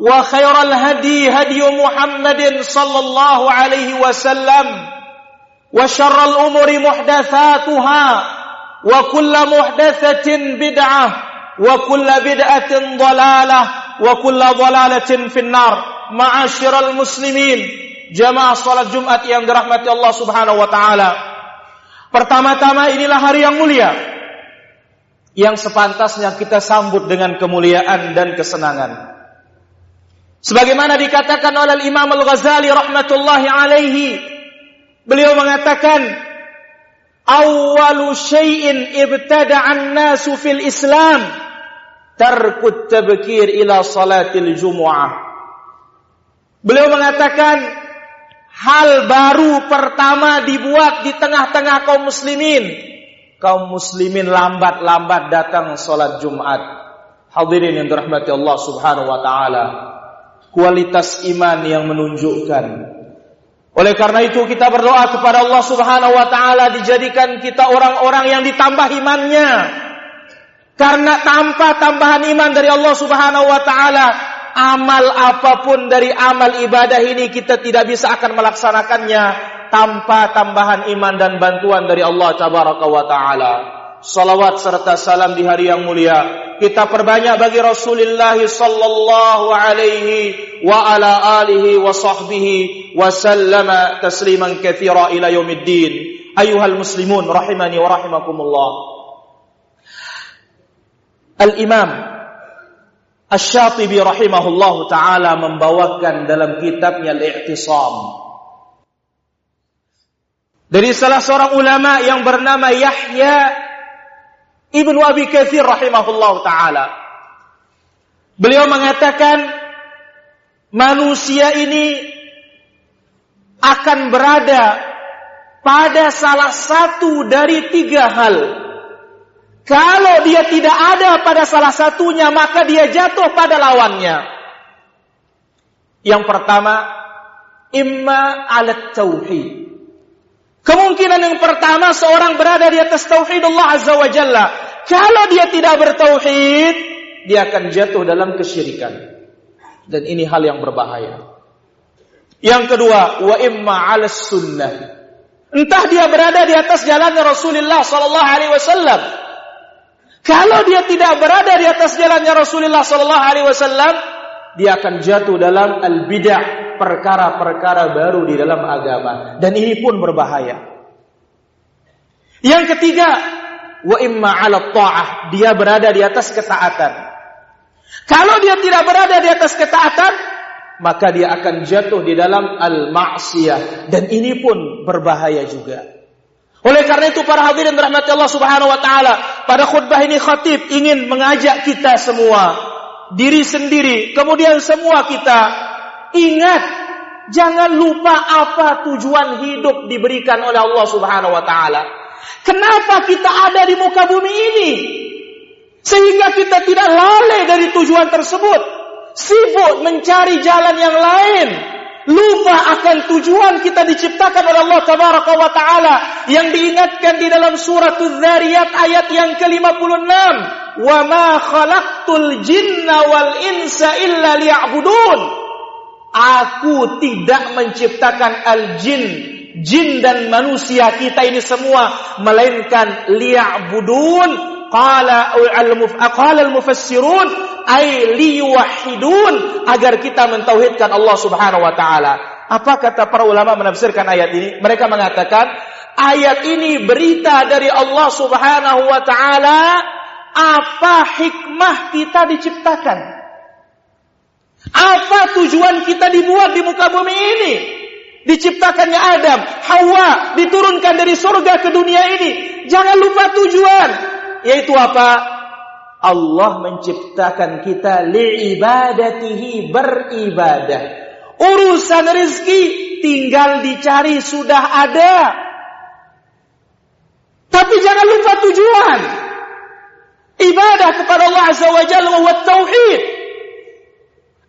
وخير الهدي هدي محمد صلى الله عليه وسلم وشر الأمور محدثاتها وكل محدثة بدعة وكل بدعة ضلالة وكل ضلالة في النار معاشر المسلمين jamaah salat Jumat yang dirahmati Allah Subhanahu wa taala. Pertama-tama inilah hari yang mulia yang sepantasnya kita sambut dengan kemuliaan dan kesenangan. Sebagaimana dikatakan oleh Imam Al-Ghazali rahmatullahi alaihi, beliau mengatakan, "Awwalu syai'in ibtada'an nasu fil Islam tarkut tabkir ila salatil Jumu'ah." Beliau mengatakan, hal baru pertama dibuat di tengah-tengah kaum muslimin. Kaum muslimin lambat-lambat datang salat Jumat. Hadirin yang dirahmati Allah Subhanahu wa taala kualitas iman yang menunjukkan. Oleh karena itu kita berdoa kepada Allah Subhanahu wa taala dijadikan kita orang-orang yang ditambah imannya. Karena tanpa tambahan iman dari Allah Subhanahu wa taala, amal apa pun dari amal ibadah ini kita tidak bisa akan melaksanakannya tanpa tambahan iman dan bantuan dari Allah Tabaraka wa taala. Salawat serta salam di hari yang mulia kita perbanyak bagi Rasulullah sallallahu alaihi wa ala alihi wa sahbihi wa sallama tasliman katsira ila yaumiddin. Ayuhal muslimun rahimani wa rahimakumullah. Al-Imam Asy-Syatibi rahimahullah taala membawakan dalam kitabnya Al-I'tisam dari salah seorang ulama yang bernama Yahya Ibnu Abi Katsir rahimahullah taala. Beliau mengatakan manusia ini akan berada pada salah satu dari tiga hal. Kalau dia tidak ada pada salah satunya, maka dia jatuh pada lawannya. Yang pertama, imma alat tauhid. Kemungkinan yang pertama seorang berada di atas tauhid Allah Azza wa Jalla. Kalau dia tidak bertauhid, dia akan jatuh dalam kesyirikan. Dan ini hal yang berbahaya. Yang kedua, wa imma 'ala sunnah. Entah dia berada di atas jalan Rasulullah sallallahu alaihi wasallam. Kalau dia tidak berada di atas jalannya Rasulullah sallallahu alaihi wasallam, dia akan jatuh dalam al-bid'ah, perkara-perkara baru di dalam agama dan ini pun berbahaya. Yang ketiga, wa imma 'ala ta'ah, dia berada di atas ketaatan. Kalau dia tidak berada di atas ketaatan, maka dia akan jatuh di dalam al-ma'siyah dan ini pun berbahaya juga. Oleh karena itu para hadirin rahmati Allah Subhanahu wa taala, pada khutbah ini khatib ingin mengajak kita semua, diri sendiri, kemudian semua kita ingat jangan lupa apa tujuan hidup diberikan oleh Allah Subhanahu wa taala. Kenapa kita ada di muka bumi ini? Sehingga kita tidak lalai dari tujuan tersebut. Sibuk mencari jalan yang lain. lupa akan tujuan kita diciptakan oleh Allah tabaraka wa taala yang diingatkan di dalam surat Az-Zariyat ayat yang ke-56 wa ma khalaqtul jinna wal insa illa liya'budun aku tidak menciptakan al-jin jin dan manusia kita ini semua melainkan liya'budun qala al al-mufassirun ay liyuwahhidun agar kita mentauhidkan Allah Subhanahu wa taala. Apa kata para ulama menafsirkan ayat ini? Mereka mengatakan ayat ini berita dari Allah Subhanahu wa taala apa hikmah kita diciptakan. Apa tujuan kita dibuat di muka bumi ini? Diciptakannya Adam, Hawa, diturunkan dari surga ke dunia ini. Jangan lupa tujuan yaitu apa? Allah menciptakan kita liibadatihi beribadah. Urusan rezeki tinggal dicari sudah ada. Tapi jangan lupa tujuan. Ibadah kepada Allah Azza wa Jalla wa tauhid.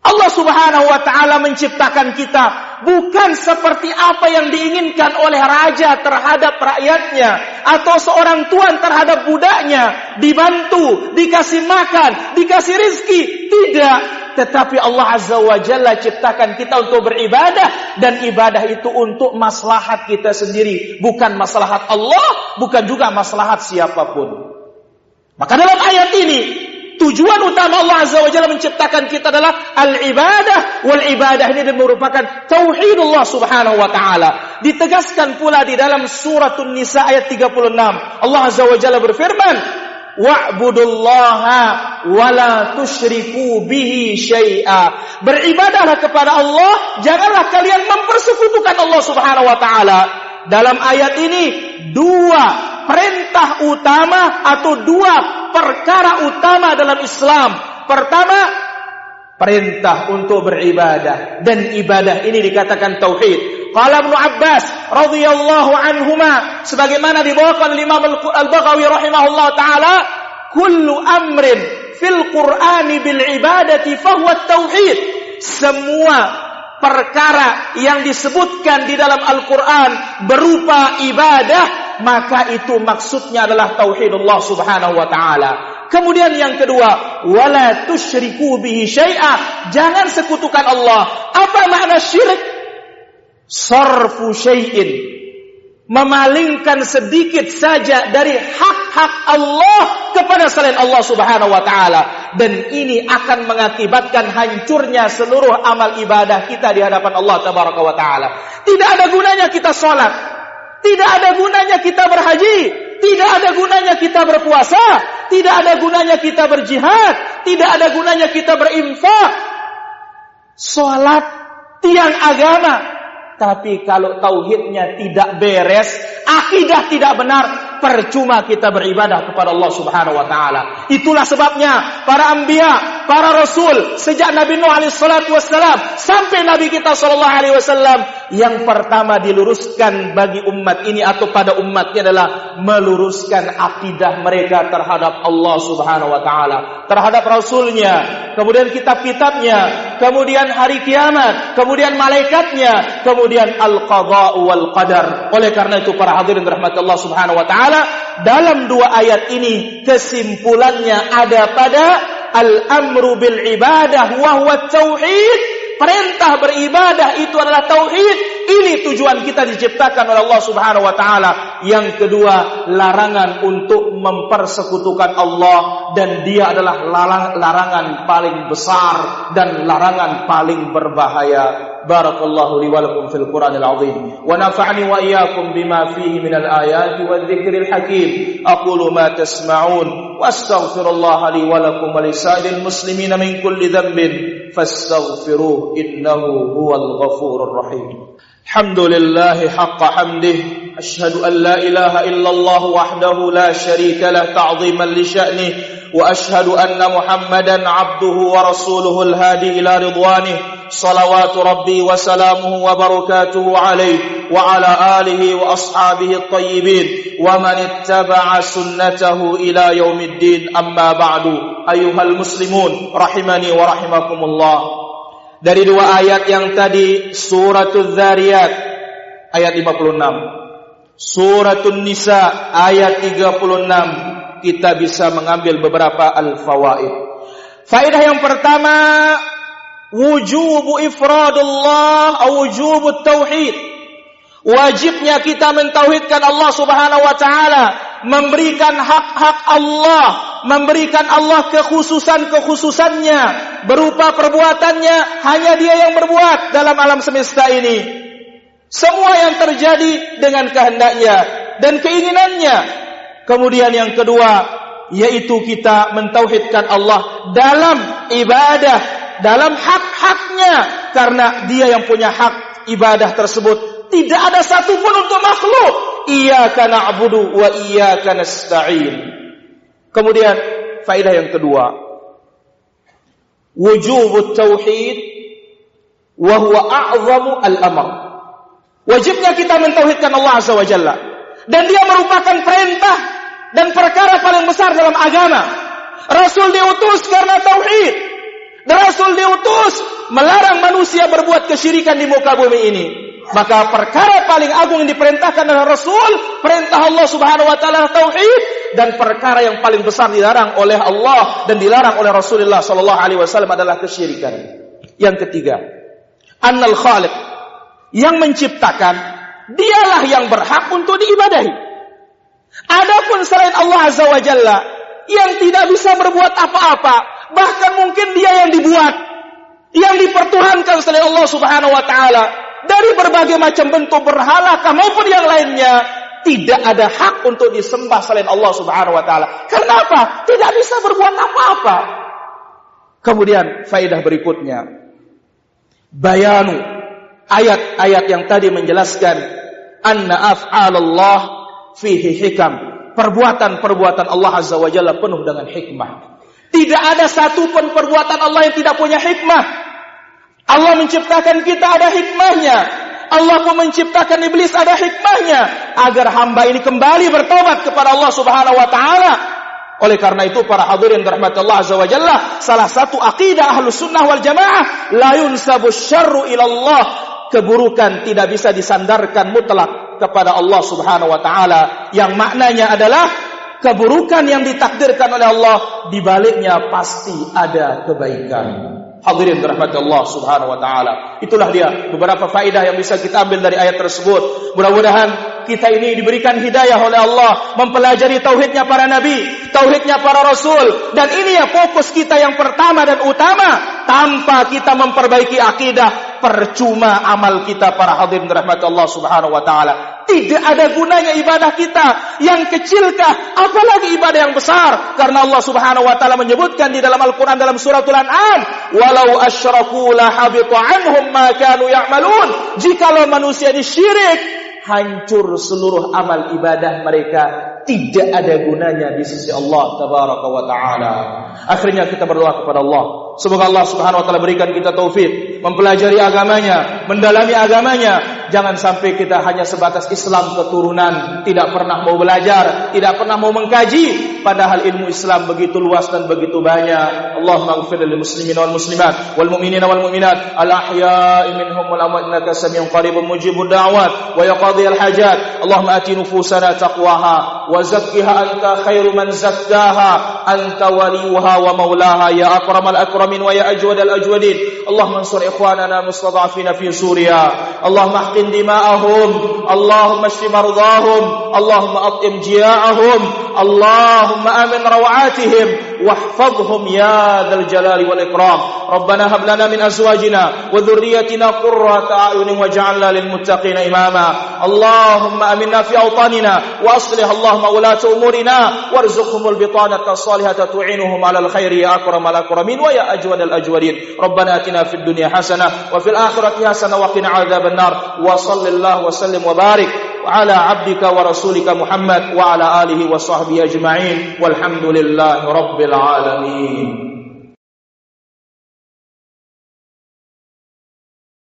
Allah Subhanahu wa taala menciptakan kita bukan seperti apa yang diinginkan oleh raja terhadap rakyatnya atau seorang tuan terhadap budaknya, dibantu, dikasih makan, dikasih rizki, tidak. Tetapi Allah Azza wa Jalla ciptakan kita untuk beribadah dan ibadah itu untuk maslahat kita sendiri, bukan maslahat Allah, bukan juga maslahat siapa pun. Maka dalam ayat ini Tujuan utama Allah Azza wa Jalla menciptakan kita adalah al-ibadah. Wal ibadah ini merupakan tauhidullah subhanahu wa ta'ala. Ditegaskan pula di dalam suratun nisa ayat 36. Allah Azza wa Jalla berfirman. Wa'budullaha wa la tushriku bihi syai'a. Beribadahlah kepada Allah. Janganlah kalian mempersekutukan Allah subhanahu wa ta'ala. Dalam ayat ini dua perintah utama atau dua perkara utama dalam Islam. Pertama, perintah untuk beribadah dan ibadah ini dikatakan tauhid. Qala Ibnu Abbas radhiyallahu anhuma sebagaimana dibawakan Imam Al-Baghawi rahimahullah taala, kullu amrin fil Qur'ani bil ibadati fahuwa tauhid. Semua perkara yang disebutkan di dalam Al-Quran berupa ibadah maka itu maksudnya adalah tauhidullah subhanahu wa ta'ala. Kemudian yang kedua, wala tusyriku bihi syai'a. Jangan sekutukan Allah. Apa makna syirik? Sarfu syai'in. Memalingkan sedikit saja dari hak-hak Allah kepada selain Allah subhanahu wa ta'ala. Dan ini akan mengakibatkan hancurnya seluruh amal ibadah kita di hadapan Allah tabaraka wa ta'ala. Tidak ada gunanya kita sholat tidak ada gunanya kita berhaji, tidak ada gunanya kita berpuasa, tidak ada gunanya kita berjihad, tidak ada gunanya kita berinfak. Salat tiang agama, tapi kalau tauhidnya tidak beres, akidah tidak benar, percuma kita beribadah kepada Allah Subhanahu wa taala. Itulah sebabnya para anbiya, para rasul sejak Nabi Nuh alaihi salatu wasallam sampai Nabi kita sallallahu alaihi wasallam yang pertama diluruskan bagi umat ini atau pada umatnya adalah meluruskan akidah mereka terhadap Allah Subhanahu wa taala, terhadap rasulnya, kemudian kitab-kitabnya, kemudian hari kiamat, kemudian malaikatnya, kemudian al-qada wal qadar. Oleh karena itu para hadirin rahmat Allah Subhanahu wa taala taala dalam dua ayat ini kesimpulannya ada pada al-amru bil ibadah wa huwa tauhid Perintah beribadah itu adalah tauhid. Ini tujuan kita diciptakan oleh Allah Subhanahu wa taala. Yang kedua, larangan untuk mempersekutukan Allah dan dia adalah larangan paling besar dan larangan paling berbahaya. Barakallahu li wa lakum fil Qur'anil azim wa nafa'ni wa iyyakum bima fihi minal ayati wadh-dhikril hakim. Aqulu ma tasma'un li wa lakum wa lisa'ilil muslimina min kulli dhanbin فاستغفروه إنه هو الغفور الرحيم. الحمد لله حق حمده. أشهد أن لا إله إلا الله وحده لا شريك له تعظيما لشأنه. وأشهد أن محمدا عبده ورسوله الهادي إلى رضوانه. صلوات ربي وسلامه وبركاته عليه. وعلى آله وأصحابه الطيبين ومن اتبع سنته إلى يوم الدين أما بعد أيها المسلمون رحمني ورحمكم الله dari dua ayat yang tadi suratul Dzariyat ayat 56 suratul Nisa ayat 36 kita bisa mengambil beberapa al-fawaid faedah yang pertama wujubu ifradullah atau wujubut tauhid wajibnya kita mentauhidkan Allah Subhanahu wa taala memberikan hak-hak Allah, memberikan Allah kekhususan-kekhususannya berupa perbuatannya hanya Dia yang berbuat dalam alam semesta ini. Semua yang terjadi dengan kehendaknya dan keinginannya. Kemudian yang kedua yaitu kita mentauhidkan Allah dalam ibadah, dalam hak-haknya karena Dia yang punya hak ibadah tersebut. Tidak ada satupun untuk makhluk iyyaka na'budu wa iyyaka nasta'in. Kemudian faedah yang kedua, wujubut tauhid wa huwa a'zamu al-amr. Wajibnya kita mentauhidkan Allah Azza wa Jalla dan dia merupakan perintah dan perkara paling besar dalam agama. Rasul diutus karena tauhid. Rasul diutus melarang manusia berbuat kesyirikan di muka bumi ini. Maka perkara paling agung yang diperintahkan oleh Rasul, perintah Allah Subhanahu wa taala tauhid dan perkara yang paling besar dilarang oleh Allah dan dilarang oleh Rasulullah sallallahu alaihi wasallam adalah kesyirikan. Yang ketiga, annal khaliq yang menciptakan dialah yang berhak untuk diibadahi. Adapun selain Allah Azza wa Jalla yang tidak bisa berbuat apa-apa, bahkan mungkin dia yang dibuat, yang dipertuhankan selain Allah Subhanahu wa taala, dari berbagai macam bentuk berhala maupun yang lainnya tidak ada hak untuk disembah selain Allah Subhanahu wa taala. Kenapa? Tidak bisa berbuat apa-apa. Kemudian faedah berikutnya bayanu ayat-ayat yang tadi menjelaskan anna af'alallah fihi hikam. Perbuatan-perbuatan Allah Azza wa Jalla penuh dengan hikmah. Tidak ada satu pun perbuatan Allah yang tidak punya hikmah. Allah menciptakan kita ada hikmahnya. Allah pun menciptakan iblis ada hikmahnya agar hamba ini kembali bertobat kepada Allah Subhanahu wa taala. Oleh karena itu para hadirin rahmat Allah azza wa jalla, salah satu akidah Ahlus Sunnah wal Jamaah la yunsabu syarru ila Allah. Keburukan tidak bisa disandarkan mutlak kepada Allah Subhanahu wa taala yang maknanya adalah keburukan yang ditakdirkan oleh Allah di baliknya pasti ada kebaikan. Hadirin dirahmati Allah Subhanahu wa taala. Itulah dia beberapa faedah yang bisa kita ambil dari ayat tersebut. Mudah-mudahan kita ini diberikan hidayah oleh Allah mempelajari tauhidnya para nabi, tauhidnya para rasul dan ini ya fokus kita yang pertama dan utama tanpa kita memperbaiki akidah percuma amal kita para hadirin dirahmati Allah Subhanahu wa taala. Tidak ada gunanya ibadah kita yang kecilkah, apalagi ibadah yang besar. Karena Allah Subhanahu wa taala menyebutkan di dalam Al-Qur'an dalam suratul An'am, "Walau asyraku la habitu anhum ma kanu ya'malun." Jikalau manusia disyirik, hancur seluruh amal ibadah mereka tidak ada gunanya di sisi Allah tabaraka wa taala. Akhirnya kita berdoa kepada Allah. Semoga Allah Subhanahu wa taala berikan kita taufik mempelajari agamanya, mendalami agamanya, jangan sampai kita hanya sebatas Islam keturunan, tidak pernah mau belajar, tidak pernah mau mengkaji, padahal ilmu Islam begitu luas dan begitu banyak. Allahumma ighfir lil muslimin wal muslimat wal mu'minina wal mu'minat al ahya'i minhum wal amwat innaka samiun qaribun mujibud da'wat wa yaqdi al hajat. Allahumma ati nufusana taqwaha wa zakkiha anta khairu man zakkaha anta waliyuha wa maulaha ya akramal akramin wa ya ajwadal ajwadin. Allahumma ansur ikhwanana mustada'afina fi Suriya. Allahumma وأحقن دماءهم اللهم اشف مرضاهم اللهم أطعم جياعهم اللهم آمن روعاتهم واحفظهم يا ذا الجلال والإكرام. ربنا هب لنا من أزواجنا وذريتنا قرة أعين واجعلنا للمتقين إماما. اللهم أمنا في أوطاننا وأصلح اللهم ولاة أمورنا وارزقهم البطانة الصالحة تعينهم على الخير يا أكرم الأكرمين ويا أجود الأجودين. ربنا أتنا في الدنيا حسنة وفي الآخرة حسنة وقنا عذاب النار. وصل الله وسلم وبارك على عبدك ورسولك محمد وعلى آله وصحبه أجمعين والحمد لله رب العالمين.